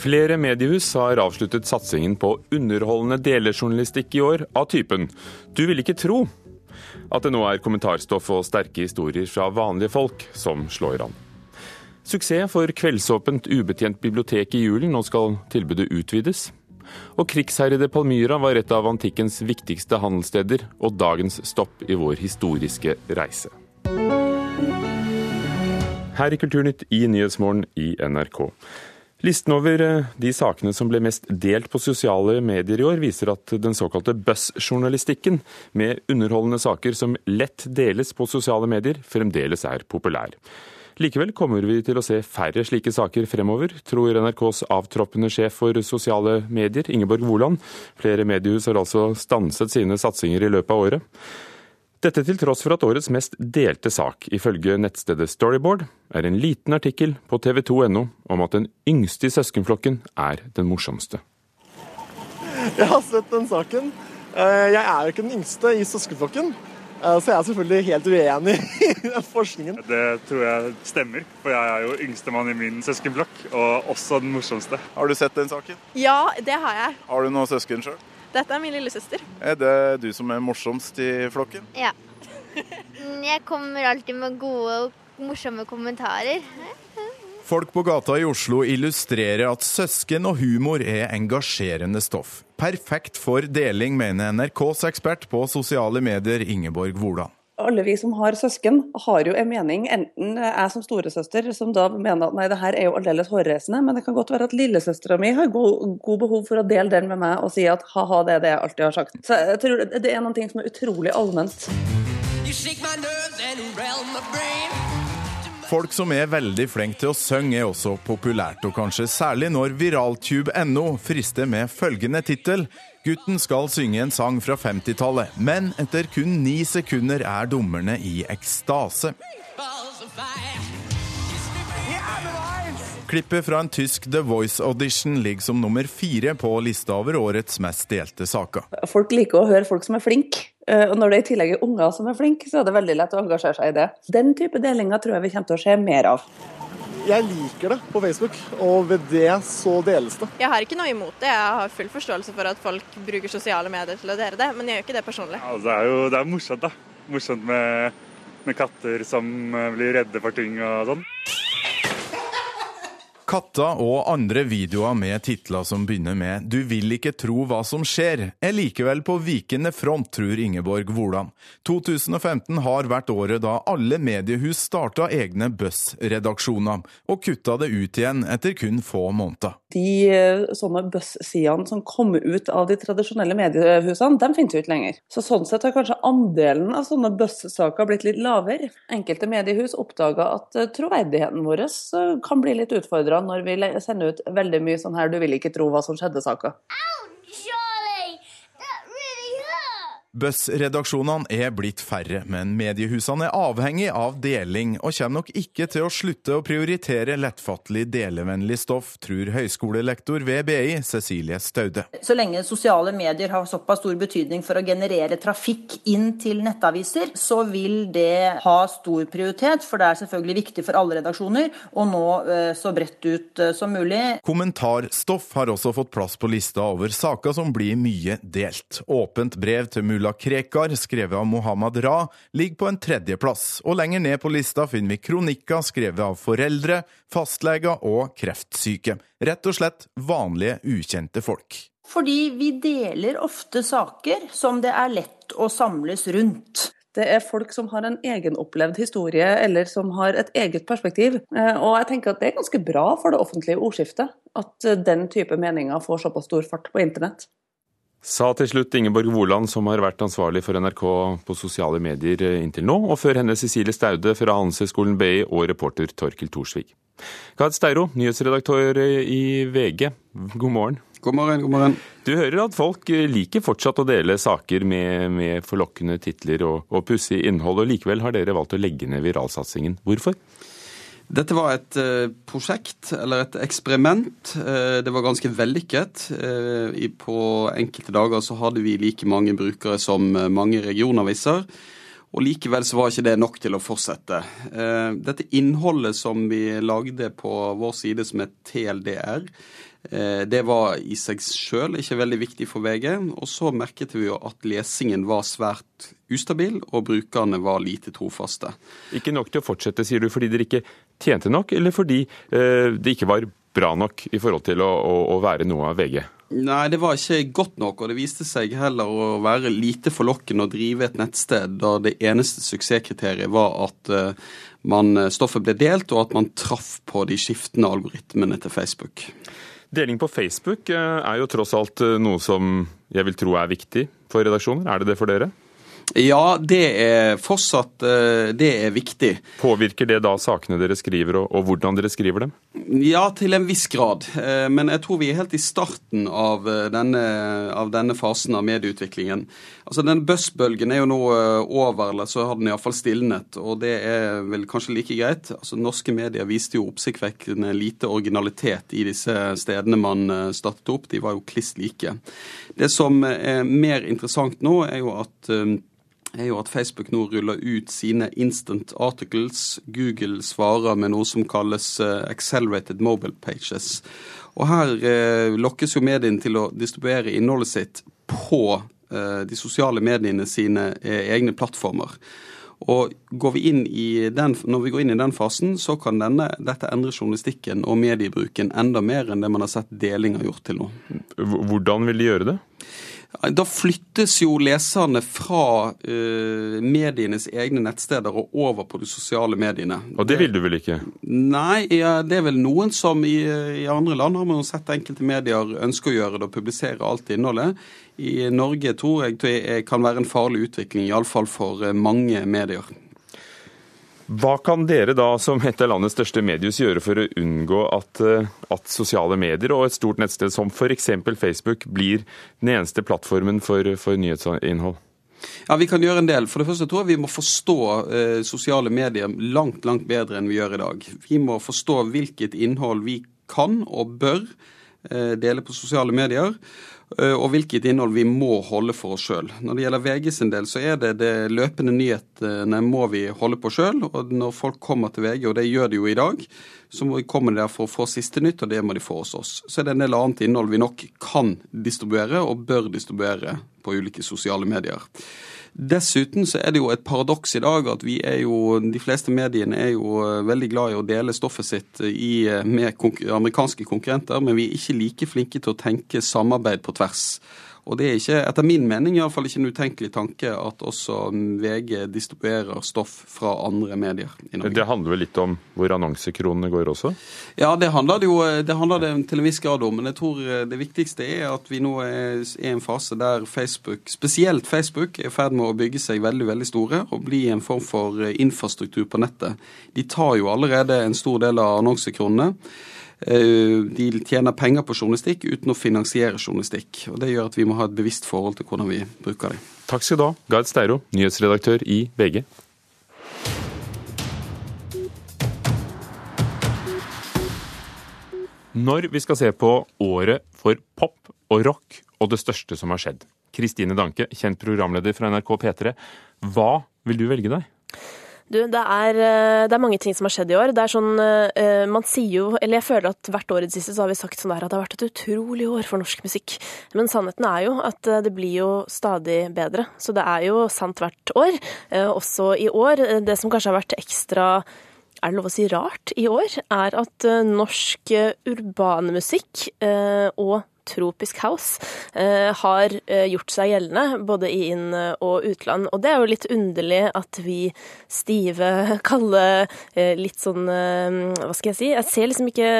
Flere mediehus har avsluttet satsingen på underholdende delejournalistikk i år, av typen 'Du vil ikke tro' at det nå er kommentarstoff og sterke historier fra vanlige folk som slår an. Suksess for kveldsåpent ubetjent bibliotek i julen, nå skal tilbudet utvides. Og krigsherjede Palmyra var et av antikkens viktigste handelssteder, og dagens stopp i vår historiske reise. Her i Kulturnytt i Nyhetsmorgen i NRK. Listen over eh, de sakene som ble mest delt på sosiale medier i år, viser at den såkalte buzzjournalistikken, med underholdende saker som lett deles på sosiale medier, fremdeles er populær. Likevel kommer vi til å se færre slike saker fremover, tror NRKs avtroppende sjef for sosiale medier, Ingeborg Woland. Flere mediehus har altså stanset sine satsinger i løpet av året. Dette til tross for at årets mest delte sak, ifølge nettstedet Storyboard, er en liten artikkel på tv2.no om at den yngste i søskenflokken er den morsomste. Jeg har sett den saken. Eh, jeg er jo ikke den yngste i søskenflokken, eh, så jeg er selvfølgelig helt uenig i den forskningen. Det tror jeg stemmer, for jeg er jo yngstemann i min søskenflokk, og også den morsomste. Har du sett den saken? Ja, det har jeg. Har du noen søsken sjøl? Dette er min lillesøster. Er det du som er morsomst i flokken? Ja. Jeg kommer alltid med gode og morsomme kommentarer. Folk på gata i Oslo illustrerer at søsken og humor er engasjerende stoff. Perfekt for deling, mener NRKs ekspert på sosiale medier, Ingeborg Woland alle vi som har søsken, har jo en mening. Enten jeg som storesøster, som da mener at nei, det her er jo aldeles hårreisende, men det kan godt være at lillesøstera mi har god, god, behov for å dele den med meg og si at ha-ha, det er det jeg alltid har sagt. Så jeg tror det er noen ting som er utrolig allment. Folk som er veldig flinke til å synge er også populært, og kanskje særlig når viraltube.no frister med følgende tittel Gutten skal synge en sang fra 50-tallet, men etter kun ni sekunder er dommerne i ekstase. Klippet fra en tysk The Voice-audition ligger som nummer fire på lista over årets mest delte saker. Folk liker å høre folk som er flinke. Eh, og når det i tillegg er unger som er flinke, så er det veldig lett å engasjere seg i det. Den type delinger tror jeg vi kommer til å se mer av. Jeg liker det på Facebook, og ved det så deles det. Jeg har ikke noe imot det. Jeg har full forståelse for at folk bruker sosiale medier til å dele det, men jeg gjør ikke det personlig. Ja, det er jo det er morsomt, da. Morsomt med, med katter som eh, blir redde for ting og sånn. Katter og andre videoer med titler som begynner med 'Du vil ikke tro hva som skjer', er likevel på vikende front, tror Ingeborg Wolan. 2015 har vært året da alle mediehus starta egne Buzz-redaksjoner, og kutta det ut igjen etter kun få måneder. De eh, sånne Buzz-sidene som kommer ut av de tradisjonelle mediehusene, de finnes jo ikke lenger. Så sånn sett har kanskje andelen av sånne Buzz-saker blitt litt lavere. Enkelte mediehus oppdaga at eh, troverdigheten vår eh, kan bli litt utfordra når vi sender ut veldig mye sånn her 'du vil ikke tro hva som skjedde'-saker. Buss-redaksjonene er blitt færre, men mediehusene er avhengig av deling, og kommer nok ikke til å slutte å prioritere lettfattelig, delevennlig stoff, tror høyskolelektor ved BI Cecilie Staude. Så lenge sosiale medier har såpass stor betydning for å generere trafikk inn til nettaviser, så vil det ha stor prioritet, for det er selvfølgelig viktig for alle redaksjoner å nå eh, så bredt ut eh, som mulig. Kommentarstoff har også fått plass på lista over saker som blir mye delt. Åpent brev til mulig Mulla Krekar, skrevet av Mohammed Ra, ligger på en tredjeplass, og lenger ned på lista finner vi kronikker skrevet av foreldre, fastleger og kreftsyke. Rett og slett vanlige, ukjente folk. Fordi vi deler ofte saker som det er lett å samles rundt. Det er folk som har en egenopplevd historie, eller som har et eget perspektiv. Eh, og jeg tenker at det er ganske bra for det offentlige ordskiftet at den type meninger får såpass stor fart på internett. Sa til slutt Ingeborg Woland, som har vært ansvarlig for NRK på sosiale medier inntil nå, og før henne Cecilie Staude fra Handelshøyskolen BI og reporter Torkil Thorsvik. Gard Steiro, nyhetsredaktør i VG, god morgen. God morgen, god morgen. Du hører at folk liker fortsatt å dele saker med, med forlokkende titler og, og pussig innhold, og likevel har dere valgt å legge ned viralsatsingen. Hvorfor? Dette var et uh, prosjekt, eller et eksperiment. Uh, det var ganske vellykket. Uh, på enkelte dager så hadde vi like mange brukere som mange regionaviser. Og likevel så var ikke det nok til å fortsette. Eh, dette innholdet som vi lagde på vår side som er TLDR, eh, det var i seg sjøl ikke veldig viktig for VG. Og så merket vi jo at lesingen var svært ustabil, og brukerne var lite trofaste. Ikke nok til å fortsette, sier du, fordi dere ikke tjente nok, eller fordi eh, det ikke var bra nok i forhold til å, å, å være noe av VG? Nei, det var ikke godt nok, og det viste seg heller å være lite forlokkende å drive et nettsted da det eneste suksesskriteriet var at uh, man, stoffet ble delt, og at man traff på de skiftende algoritmene til Facebook. Deling på Facebook er jo tross alt noe som jeg vil tro er viktig for redaksjoner. Er det det for dere? Ja, det er fortsatt det er viktig. Påvirker det da sakene dere skriver, og, og, hvordan dere skriver dem? Ja, til en viss grad. Men jeg tror vi er helt i starten av denne, av denne fasen av medieutviklingen. Altså, Den buzzbølgen er jo nå over, eller så har den iallfall stilnet. Og det er vel kanskje like greit. Altså, Norske medier viste jo oppsiktsvekkende lite originalitet i disse stedene man startet opp. De var jo kliss like. Det som er mer interessant nå, er jo at er jo at Facebook nå ruller ut sine instant articles. Google svarer med noe som kalles accelerated mobile pages. Og her eh, lokkes jo mediene til å distribuere innholdet sitt på eh, de sosiale mediene sine eh, egne plattformer. Og vi den, Når vi går inn i den fasen, så kan denne, dette endre journalistikken og mediebruken enda mer enn det man har sett deling har gjort til nå. Hvordan vil de gjøre det? Da flyttes jo leserne fra uh, medienes egne nettsteder og over på de sosiale mediene. Og det vil du vel ikke? Nei, ja, det er vel noen som i, i andre land har man sett enkelte medier ønske å gjøre det og publisere alt innholdet. I Norge tror jeg det kan være en farlig utvikling, iallfall for mange medier. Hva kan dere da som et av landets største mediehus gjøre for å unngå at, at, sosiale medier og et stort nettsted som f.eks. Facebook blir den eneste plattformen for, for, nyhetsinnhold? Ja, Vi kan gjøre en del. For det første tror jeg vi må forstå eh, sosiale medier langt langt bedre enn vi gjør i dag. Vi må forstå hvilket innhold vi kan og bør eh, dele på sosiale medier og hvilket innhold vi må holde for oss sjøl. Når det gjelder VG sin del, så er det det løpende nyhetene må vi holde på sjøl. Og når folk kommer til VG, og det gjør de jo i dag, så må vi komme der for å få siste nytt, og det må de få hos oss. Så er det en del annet innhold vi nok kan distribuere, og bør distribuere på ulike sosiale medier. Dessuten så er det jo et paradoks i dag at vi er jo, de fleste mediene er jo veldig glad i å dele stoffet sitt i, med konkur amerikanske konkurrenter, men vi er ikke like flinke til å tenke samarbeid på tvers. Og det er ikke, etter min mening i alle fall ikke en utenkelig tanke at også VG distribuerer stoff fra andre medier i Norge. Det handler vel litt om hvor annonsekronene går også? Ja, det handler det jo det handler det til en viss grad om. Men jeg tror det viktigste er at vi nå er i en fase der Facebook, spesielt Facebook, er i ferd med å bygge seg veldig veldig store og bli en form for infrastruktur på nettet. De tar jo allerede en stor del av annonsekronene. De tjener penger på journalistikk uten å finansiere journalistikk. og Det gjør at vi må ha et bevisst forhold til hvordan vi bruker det. Takk skal du ha, Gard Steiro, nyhetsredaktør i VG. Når vi skal se på året for pop og rock og det største som har skjedd. Kristine Danke, kjent programleder fra NRK P3. Hva vil du velge deg? Du, det er, det er, mange ting som har skjedd i år. Det er sånn, Man sier jo Eller jeg føler at hvert år i det siste så har vi sagt sånn der at det har vært et utrolig år for norsk musikk. Men sannheten er jo at det blir jo stadig bedre. Så det er jo sant hvert år. Også i år. Det som kanskje har vært ekstra er det lov å si rart i år, er at norsk urbanmusikk og tropisk house eh, har gjort seg gjeldende både i inn- og utland. Og det er jo litt underlig at vi stive, kalde, eh, litt sånn Hva skal jeg si? Jeg ser liksom ikke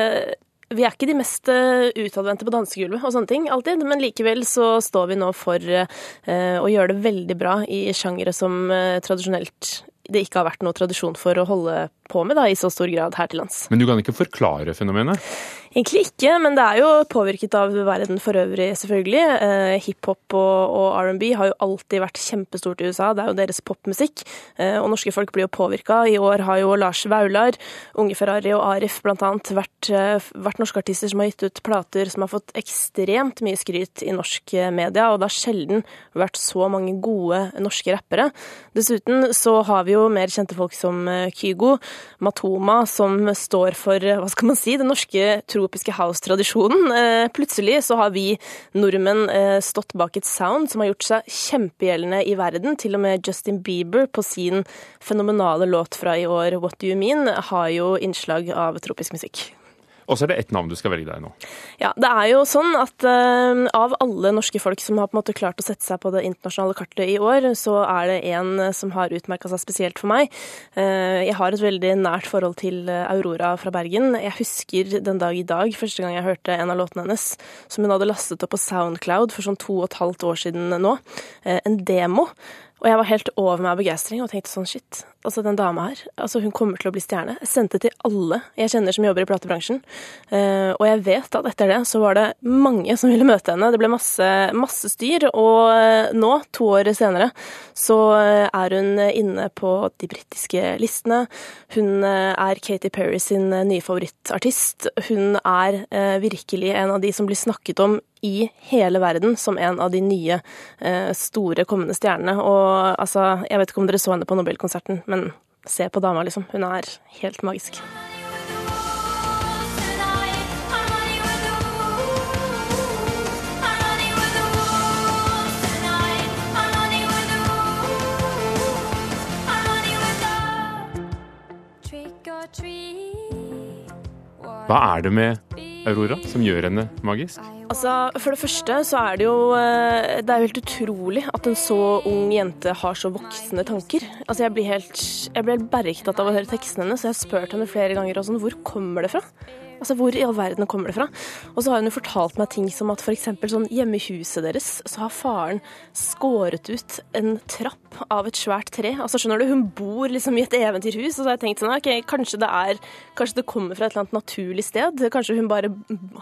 vi er ikke de mest utadvendte på dansegulvet og sånne ting alltid, men likevel så står vi nå for å gjøre det veldig bra i sjangere som tradisjonelt det ikke har vært noe tradisjon for å holde på med da, i så stor grad her til lands. Men du kan ikke forklare fenomenet? Egentlig ikke, men det er jo påvirket av verden for øvrig, selvfølgelig. Eh, Hiphop og, og R&B har jo alltid vært kjempestort i USA, det er jo deres popmusikk. Eh, og norske folk blir jo påvirka. I år har jo Lars Vaular, Unge Ferrari og Arif blant annet vært, eh, vært norske artister som har gitt ut plater som har fått ekstremt mye skryt i norsk eh, media, og det har sjelden vært så mange gode norske rappere. Dessuten så har vi jo mer kjente folk som eh, Kygo, Matoma, som står for, hva skal man si, den norske tropiske house-tradisjonen. Eh, plutselig så har vi nordmenn eh, stått bak et sound som har gjort seg kjempegjeldende i verden. Til og med Justin Bieber på sin fenomenale låt fra i år, What Do You Mean, har jo innslag av tropisk musikk. Og så er det ett navn du skal velge deg nå. Ja, det er jo sånn at uh, av alle norske folk som har på en måte klart å sette seg på det internasjonale kartet i år, så er det en som har utmerka seg spesielt for meg. Uh, jeg har et veldig nært forhold til Aurora fra Bergen. Jeg husker den dag i dag første gang jeg hørte en av låtene hennes, som hun hadde lastet opp på Soundcloud for sånn to og et halvt år siden nå. Uh, en demo. Og jeg var helt over meg av begeistring og tenkte sånn shit, altså den dama her, altså hun kommer til å bli stjerne. Jeg sendte til alle jeg kjenner som jobber i platebransjen. Uh, og jeg vet at etter det så var det mange som ville møte henne. Det ble masse, masse styr. Og nå, to år senere, så er hun inne på de britiske listene. Hun er Katy Perry sin nye favorittartist. Hun er virkelig en av de som blir snakket om i hele verden som en av de nye eh, store kommende stjernene. Og altså, jeg vet ikke om dere så henne på Nobelkonserten, men se på dama, liksom. Hun er helt magisk. Hva er det med Aurora som gjør henne magisk? Altså, For det første så er det jo Det er jo helt utrolig at en så ung jente har så voksne tanker. Altså, Jeg blir helt, helt bergtatt av å høre tekstene hennes, så jeg har spurt henne flere ganger og sånn, hvor kommer det fra? Altså, Hvor i all verden kommer det fra? Og så har hun jo fortalt meg ting som at f.eks. sånn hjemme i huset deres så har faren skåret ut en trapp av et svært tre. Altså, skjønner du, Hun bor liksom i et eventyrhus, og så har jeg tenkt sånn, ok, kanskje det er, kanskje det kommer fra et eller annet naturlig sted. Kanskje hun bare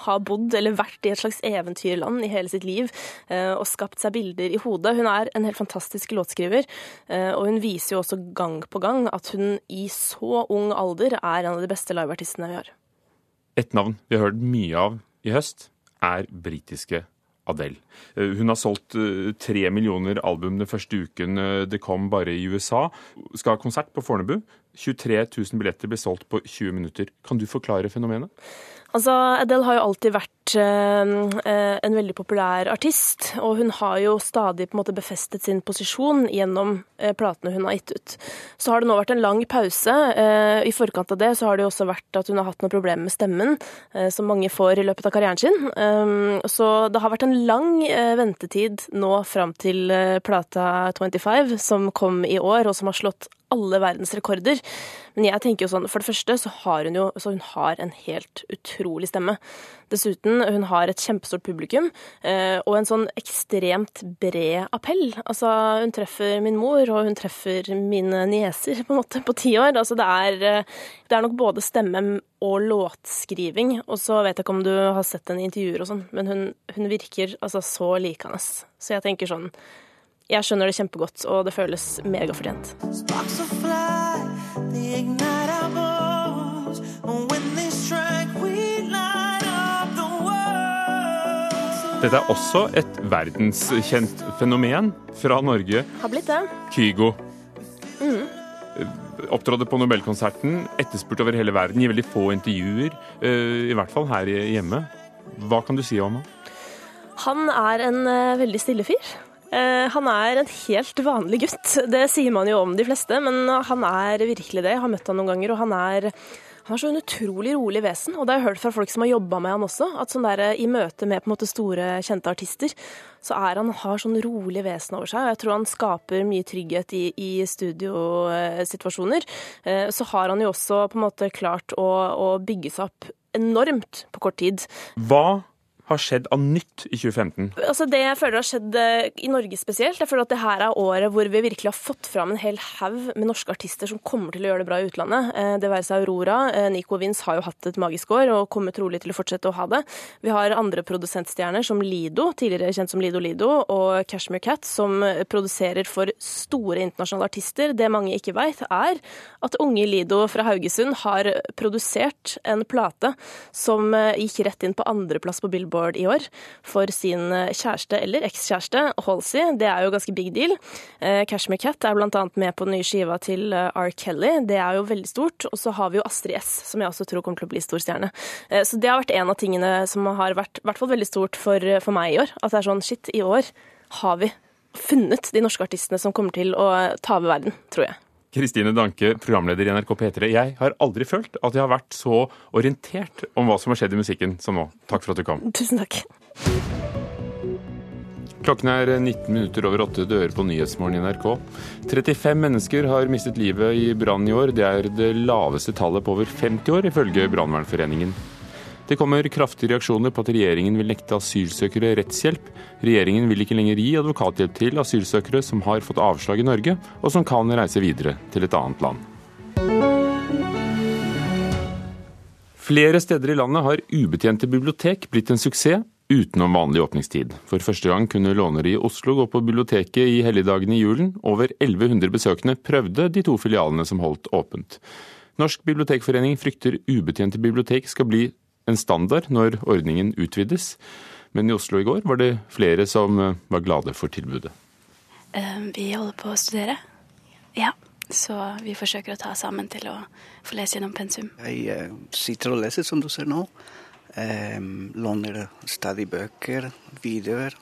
har bodd eller vært i et slags eventyrland i hele sitt liv og skapt seg bilder i hodet. Hun er en helt fantastisk låtskriver, og hun viser jo også gang på gang at hun i så ung alder er en av de beste liveartistene vi har. Et navn vi har hørt mye av i høst, er britiske Adele. Hun har solgt tre millioner album den første uken det kom bare i USA. Skal ha konsert på Fornebu. 23 000 billetter ble solgt på 20 minutter. Kan du forklare fenomenet? Altså, Adele har jo alltid vært eh, en veldig populær artist, og hun har jo stadig på en måte befestet sin posisjon gjennom eh, platene hun har gitt ut. Så har det nå vært en lang pause. Eh, I forkant av det så har det jo også vært at hun har hatt noen problemer med stemmen, uh, som mange får i løpet av karrieren sin. Um, så det har vært en lang ventetid nå fram til plata 25, som kom i år, og som har slått alle verdens rekorder. Men jeg tenker jo sånn, for det første så har hun jo så hun har en helt utrolig stemme. Dessuten, hun har et kjempestort publikum og en sånn ekstremt bred appell. Altså, hun treffer min mor, og hun treffer mine nieser på en måte på ti år. Altså, det er, det er nok både stemme og låtskriving. Og så vet jeg ikke om du har sett henne i intervjuer og sånn, men hun, hun virker altså så likende. Så jeg tenker sånn jeg skjønner det kjempegodt, og det føles megafortjent. Dette er også et verdenskjent fenomen fra Norge. Har blitt det. Kygo. Mm. Opptrådte på Nobelkonserten, etterspurt over hele verden, gir veldig få intervjuer. I hvert fall her hjemme. Hva kan du si om ham? Han er en veldig stille fyr. Han er en helt vanlig gutt. Det sier man jo om de fleste, men han er virkelig det. Jeg har møtt han noen ganger, og han er, han er så en utrolig rolig vesen. Og det har jeg hørt fra folk som har jobba med han også, at sånn der, i møte med måte store, kjente artister, så er han har sånn rolig vesen over seg. Og jeg tror han skaper mye trygghet i, i studiosituasjoner. Så har han jo også på en måte klart å, å bygge seg opp enormt på kort tid. Hva har skjedd av nytt i 2015? Altså Det jeg føler har skjedd eh, i Norge spesielt, jeg føler at det her er året hvor vi virkelig har fått fram en hel haug med norske artister som kommer til å gjøre det bra i utlandet. Eh, det være seg Aurora. Eh, Nico Vince har jo hatt et magisk år og kommer trolig til å fortsette å ha det. Vi har andre produsentstjerner som Lido, tidligere kjent som Lido Lido, og Cashmere Cat, som produserer for store internasjonale artister. Det mange ikke veit, er at unge Lido fra Haugesund har produsert en plate som gikk rett inn på andreplass på Billboard Billboard i år for sin eh, kjæreste eller ekskjæreste Halsey. Det er jo ganske big deal. Eh, Cashmere Cat er bl.a. med på den nye skiva til eh, R. Kelly. Det er jo veldig stort. Og så har vi jo Astrid S, som jeg også tror kommer til å bli stor stjerne. Så det har vært en av tingene som har vært hvert fall veldig stort for, for meg i år. At det er sånn shit, i år har vi funnet de norske artistene som kommer til å ta over verden, tror jeg. Kristine Danke, programleder i NRK P3. Jeg har aldri følt at jeg har vært så orientert om hva som har skjedd i musikken som nå. Takk for at du kom. Tusen takk. Klokken er 19 minutter over åtte. Du hører på Nyhetsmorgen i NRK. 35 mennesker har mistet livet i brann i år. Det er det laveste tallet på over 50 år, ifølge Brannvernforeningen. Det kommer kraftige reaksjoner på at regjeringen vil nekte asylsøkere rettshjelp. Regjeringen vil ikke lenger gi advokathjelp til asylsøkere som har fått avslag i Norge, og som kan reise videre til et annet land. Flere steder i landet har ubetjente bibliotek blitt en suksess utenom vanlig åpningstid. For første gang kunne lånere i Oslo gå på biblioteket i helligdagene i julen. Over 1100 besøkende prøvde de to filialene som holdt åpent. Norsk bibliotekforening frykter ubetjente bibliotek skal bli en standard når ordningen utvides. Men i Oslo i går var det flere som eh, var glade for tilbudet. Eh, vi holder på å studere, ja. Så vi forsøker å ta oss sammen til å få lese gjennom pensum. Jeg uh, sitter og leser, som du ser nå. Um, låner stadig bøker, videoer.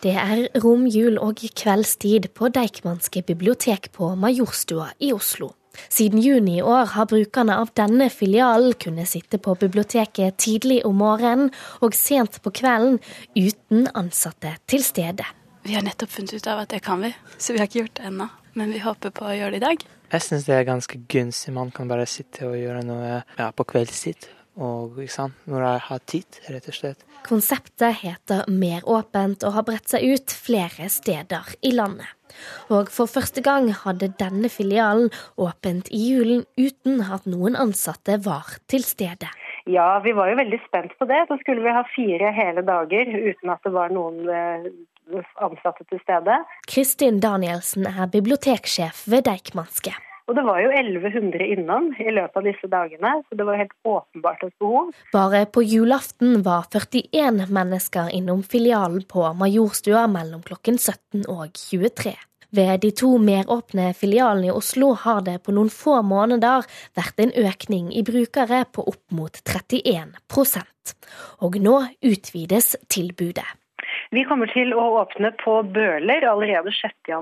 Det er romjul og kveldstid på Deichmanske bibliotek på Majorstua i Oslo. Siden juni i år har brukerne av denne filialen kunnet sitte på biblioteket tidlig om morgenen og sent på kvelden uten ansatte til stede. Vi har nettopp funnet ut av at det kan vi, så vi har ikke gjort det ennå. Men vi håper på å gjøre det i dag. Jeg syns det er ganske gunstig. Man kan bare sitte og gjøre noe ja, på kveldstid. Og når jeg har tid, rett og slett. Konseptet heter Mer åpent og har bredt seg ut flere steder i landet. Og for første gang hadde denne filialen åpent i julen uten at noen ansatte var til stede. Ja, vi var jo veldig spent på det. Så skulle vi ha fire hele dager uten at det var noen eh, ansatte til stede. Kristin Danielsen er biblioteksjef ved Deichmanske. Og det var jo 1100 innom i løpet av disse dagene, så det var helt åpenbart et behov. Bare på julaften var 41 mennesker innom filialen på Majorstua mellom klokken 17 og 23. Ved de to meråpne filialene i Oslo har det på noen få måneder vært en økning i brukere på opp mot 31% Og nå utvides tilbudet. Vi kommer til å åpne på Bøler allerede 6.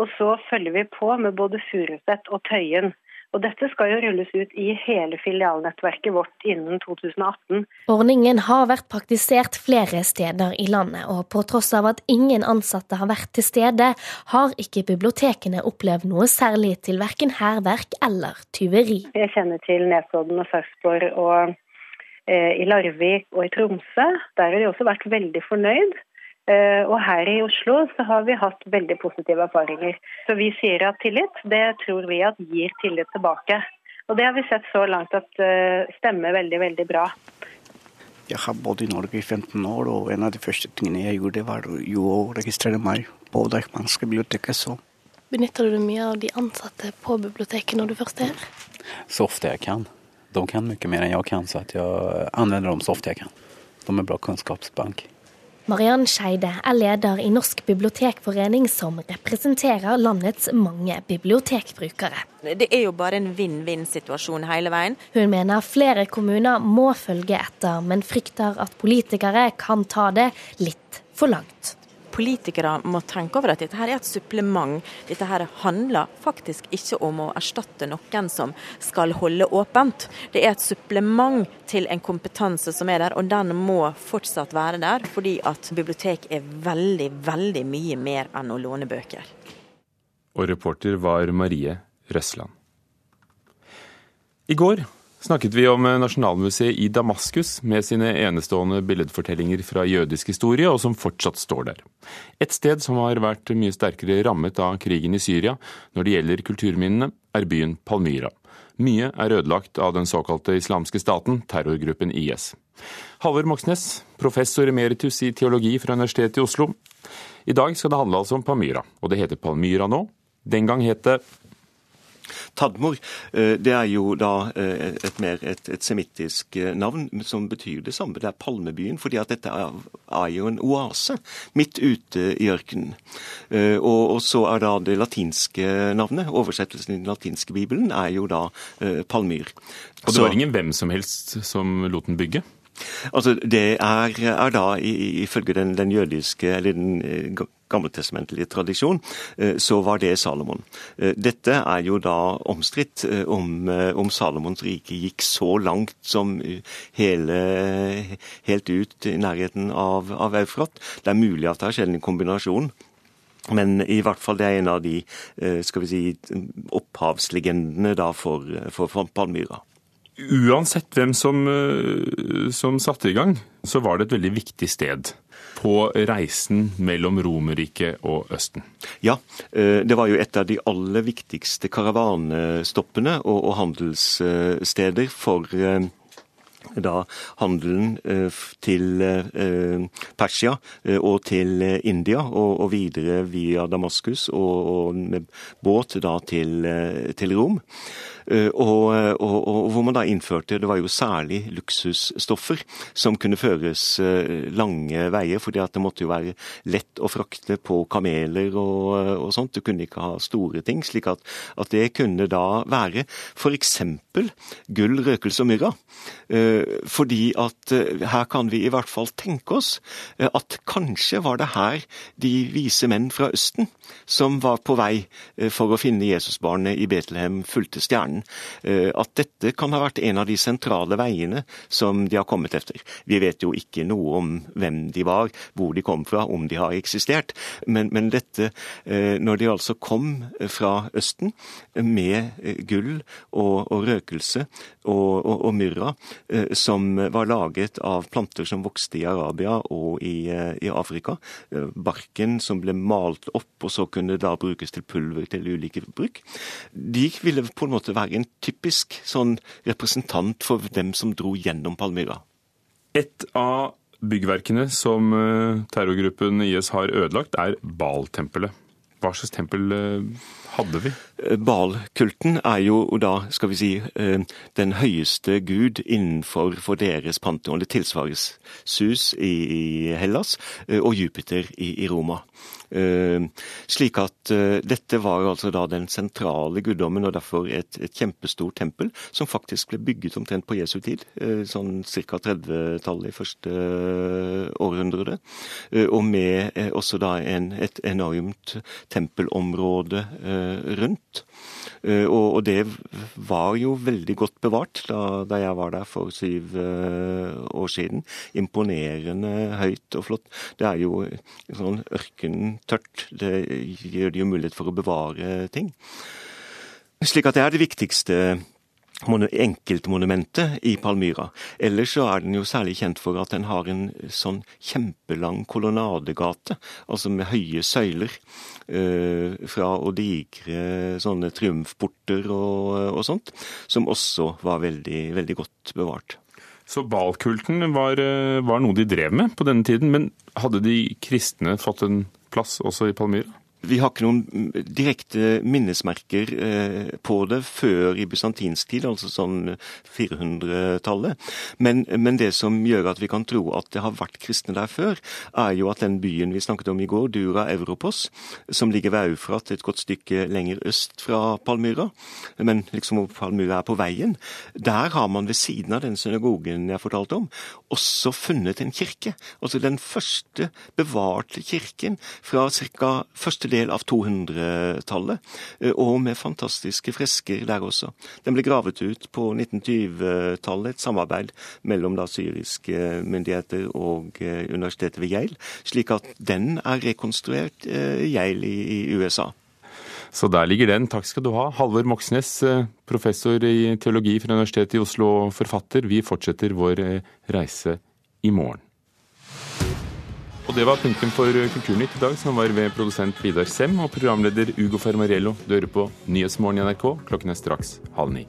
Og så følger vi på med både Furuset og Tøyen. Og dette skal jo rulles ut i hele filialnettverket vårt innen 2018. Ordningen har vært praktisert flere steder i landet, og på tross av at ingen ansatte har vært til stede, har ikke bibliotekene opplevd noe særlig til verken hærverk eller tyveri. Jeg kjenner til Nesodden og Sarpsborg og eh, i Larvik og i Tromsø. Der har de også vært veldig fornøyd. Eh, og her i Oslo så har vi hatt veldig positive erfaringer. Så vi sier at tillit, det tror vi at gir tillit tilbake. Og det har vi sett så langt at uh, stemmer veldig, veldig bra. Jeg har bodd i Norge i 15 år, og en av de første tingene jeg gjorde, var jo å registrere meg på Deichmanske biblioteket. Så. Benytter du deg mye av de ansatte på biblioteket når du først er her? Så ofte jeg kan. De kan mye mer enn jeg kan, så jeg anvender dem så ofte jeg kan. De er bra kunnskapsbank. Mariann Skeide er leder i Norsk bibliotekforening, som representerer landets mange bibliotekbrukere. Det er jo bare en vinn-vinn-situasjon hele veien. Hun mener flere kommuner må følge etter, men frykter at politikere kan ta det litt for langt politikere må tenke over at dette her er et supplement. Dette her handler faktisk ikke om å erstatte noen som skal holde åpent. Det er et supplement til en kompetanse som er der, og den må fortsatt være der. Fordi at bibliotek er veldig, veldig mye mer enn å låne bøker. Og reporter var Marie Røsland. I går snakket vi om Nasjonalmuseet i Damaskus med sine enestående billedfortellinger fra jødisk historie, og som fortsatt står der. Et sted som har vært mye sterkere rammet av krigen i Syria når det gjelder kulturminnene, er byen Palmyra. Mye er ødelagt av den såkalte islamske staten, terrorgruppen IS. Halvor Moxnes, professor emeritus i teologi fra Universitetet i Oslo. I dag skal det handle altså om Palmyra, og det heter Palmyra nå. Den gang het det Tadmor eh, det er jo da eh, et mer et, et semittisk eh, navn som betyr det samme. Det er palmebyen, fordi at dette er, er jo en oase midt ute i ørkenen. Og, og, så er da det latinske navnet, oversettelsen i den latinske bibelen, er jo da Palmyr. Og det var ingen hvem som helst som lot den bygge? Altså, Det er, er da ifølge den, den, jødiske, eller den eh, gammeltestamentlige tradisjon, eh, så var det Salomon. Eh, dette er jo da omstridt om, om Salomons rike gikk så langt som hele, helt ut i nærheten av, av Eufrat. Det er mulig at det har skjedd en kombinasjon. Men i hvert fall det er en av de skal vi si, opphavslegendene da for, for Palmyra. Uansett hvem som, eh, som satte i gang, så var det et veldig viktig sted på reisen mellom Romerriket og Østen. Ja, eh, det var jo et av de aller viktigste karavanestoppene og, handelssteder for eh, da handelen til Persia og til India, og, videre via Damaskus og, med båt da til Rom. Eh, og, og, og, hvor man da innførte Det var jo særlig luksusstoffer som kunne føres eh, lange veier, fordi at det måtte jo være lett å frakte på kameler og, og sånt. Du kunne ikke ha store ting. slik at, at det kunne da være f.eks. gull, røkelse og myrra. Eh, fordi at her kan vi i hvert fall tenke oss at kanskje var det her de vise menn fra Østen som var på vei for å finne Jesusbarnet i Betlehem, fulgte stjernen hjernen eh, at dette kan ha vært en av de sentrale veiene som de har kommet efter. Vi vet jo ikke noe om hvem de var, hvor de kom fra, om de har eksistert. Men, men dette, eh, når de altså kom fra Østen med eh, gull og, og røkelse og, og, og, myrra, som var laget av planter som vokste i Arabia og i, i Afrika, barken som ble malt opp og så kunne da brukes til pulver til ulike bruk, de ville på en måte være være en typisk sånn representant for dem som dro gjennom Palmyra. Et av byggverkene som eh, terrorgruppen IS har ødelagt, er Baal-tempelet. Hva slags tempel eh, hadde vi? Eh, Bal-kulten er jo da, skal vi si, den høyeste gud innenfor for deres pantheon. Det tilsvares Sus i Hellas og Jupiter i Roma. Eh, slik at eh, dette var altså da den sentrale guddommen, og derfor et, et kjempestort tempel, som faktisk ble bygget omtrent på Jesu tid, eh, sånn ca. 30-tallet i første århundre. Og med også da en, et enormt tempelområde rundt. Eh, og, det var jo veldig godt bevart da, jeg var der for syv uh, år siden. Imponerende høyt og flott. Det er jo sånn ørkentørt. Det gjør det jo mulighet for å bevare ting. Slik at det er det viktigste enkeltmonumentet i Palmyra. Ellers så er den jo særlig kjent for at den har en sånn kjempelang kolonnadegate, altså med høye søyler. Eh, fra og digre sånne triumfporter og, og, sånt, som også var veldig, veldig godt bevart. Så balkulten var, eh, var noe de drev med på denne tiden, men hadde de kristne fått en plass også i Palmyra? Vi har ikke noen direkte minnesmerker eh, på det før i bysantinsk tid, altså sånn 400-tallet. Men, men, det som gjør at vi kan tro at det har vært kristne der før, er jo at den byen vi snakket om i går, Dura Europos, som ligger ved Eufrat et godt stykke lenger øst fra Palmyra, men liksom hvor Palmyra er på veien, der har man ved siden av den synagogen jeg fortalte om, også funnet en kirke. Altså den første bevarte kirken fra ca. første del av 200-tallet, eh, og med fantastiske fresker der også. Den ble gravet ut på 1920-tallet, et samarbeid mellom da syriske myndigheter og eh, universitetet ved Yale, slik at den er rekonstruert eh, Yale i, USA. Så der ligger den. Takk skal du ha. Halvor Moxnes, professor i teologi fra Universitetet i Oslo og forfatter. Vi fortsetter vår reise i morgen. Og det var punktum for Kulturnytt i dag, som var ved produsent Vidar Sem og programleder Ugo Fermarello. Du hører på Nyhetsmorgen i NRK. Klokken er straks halv ni.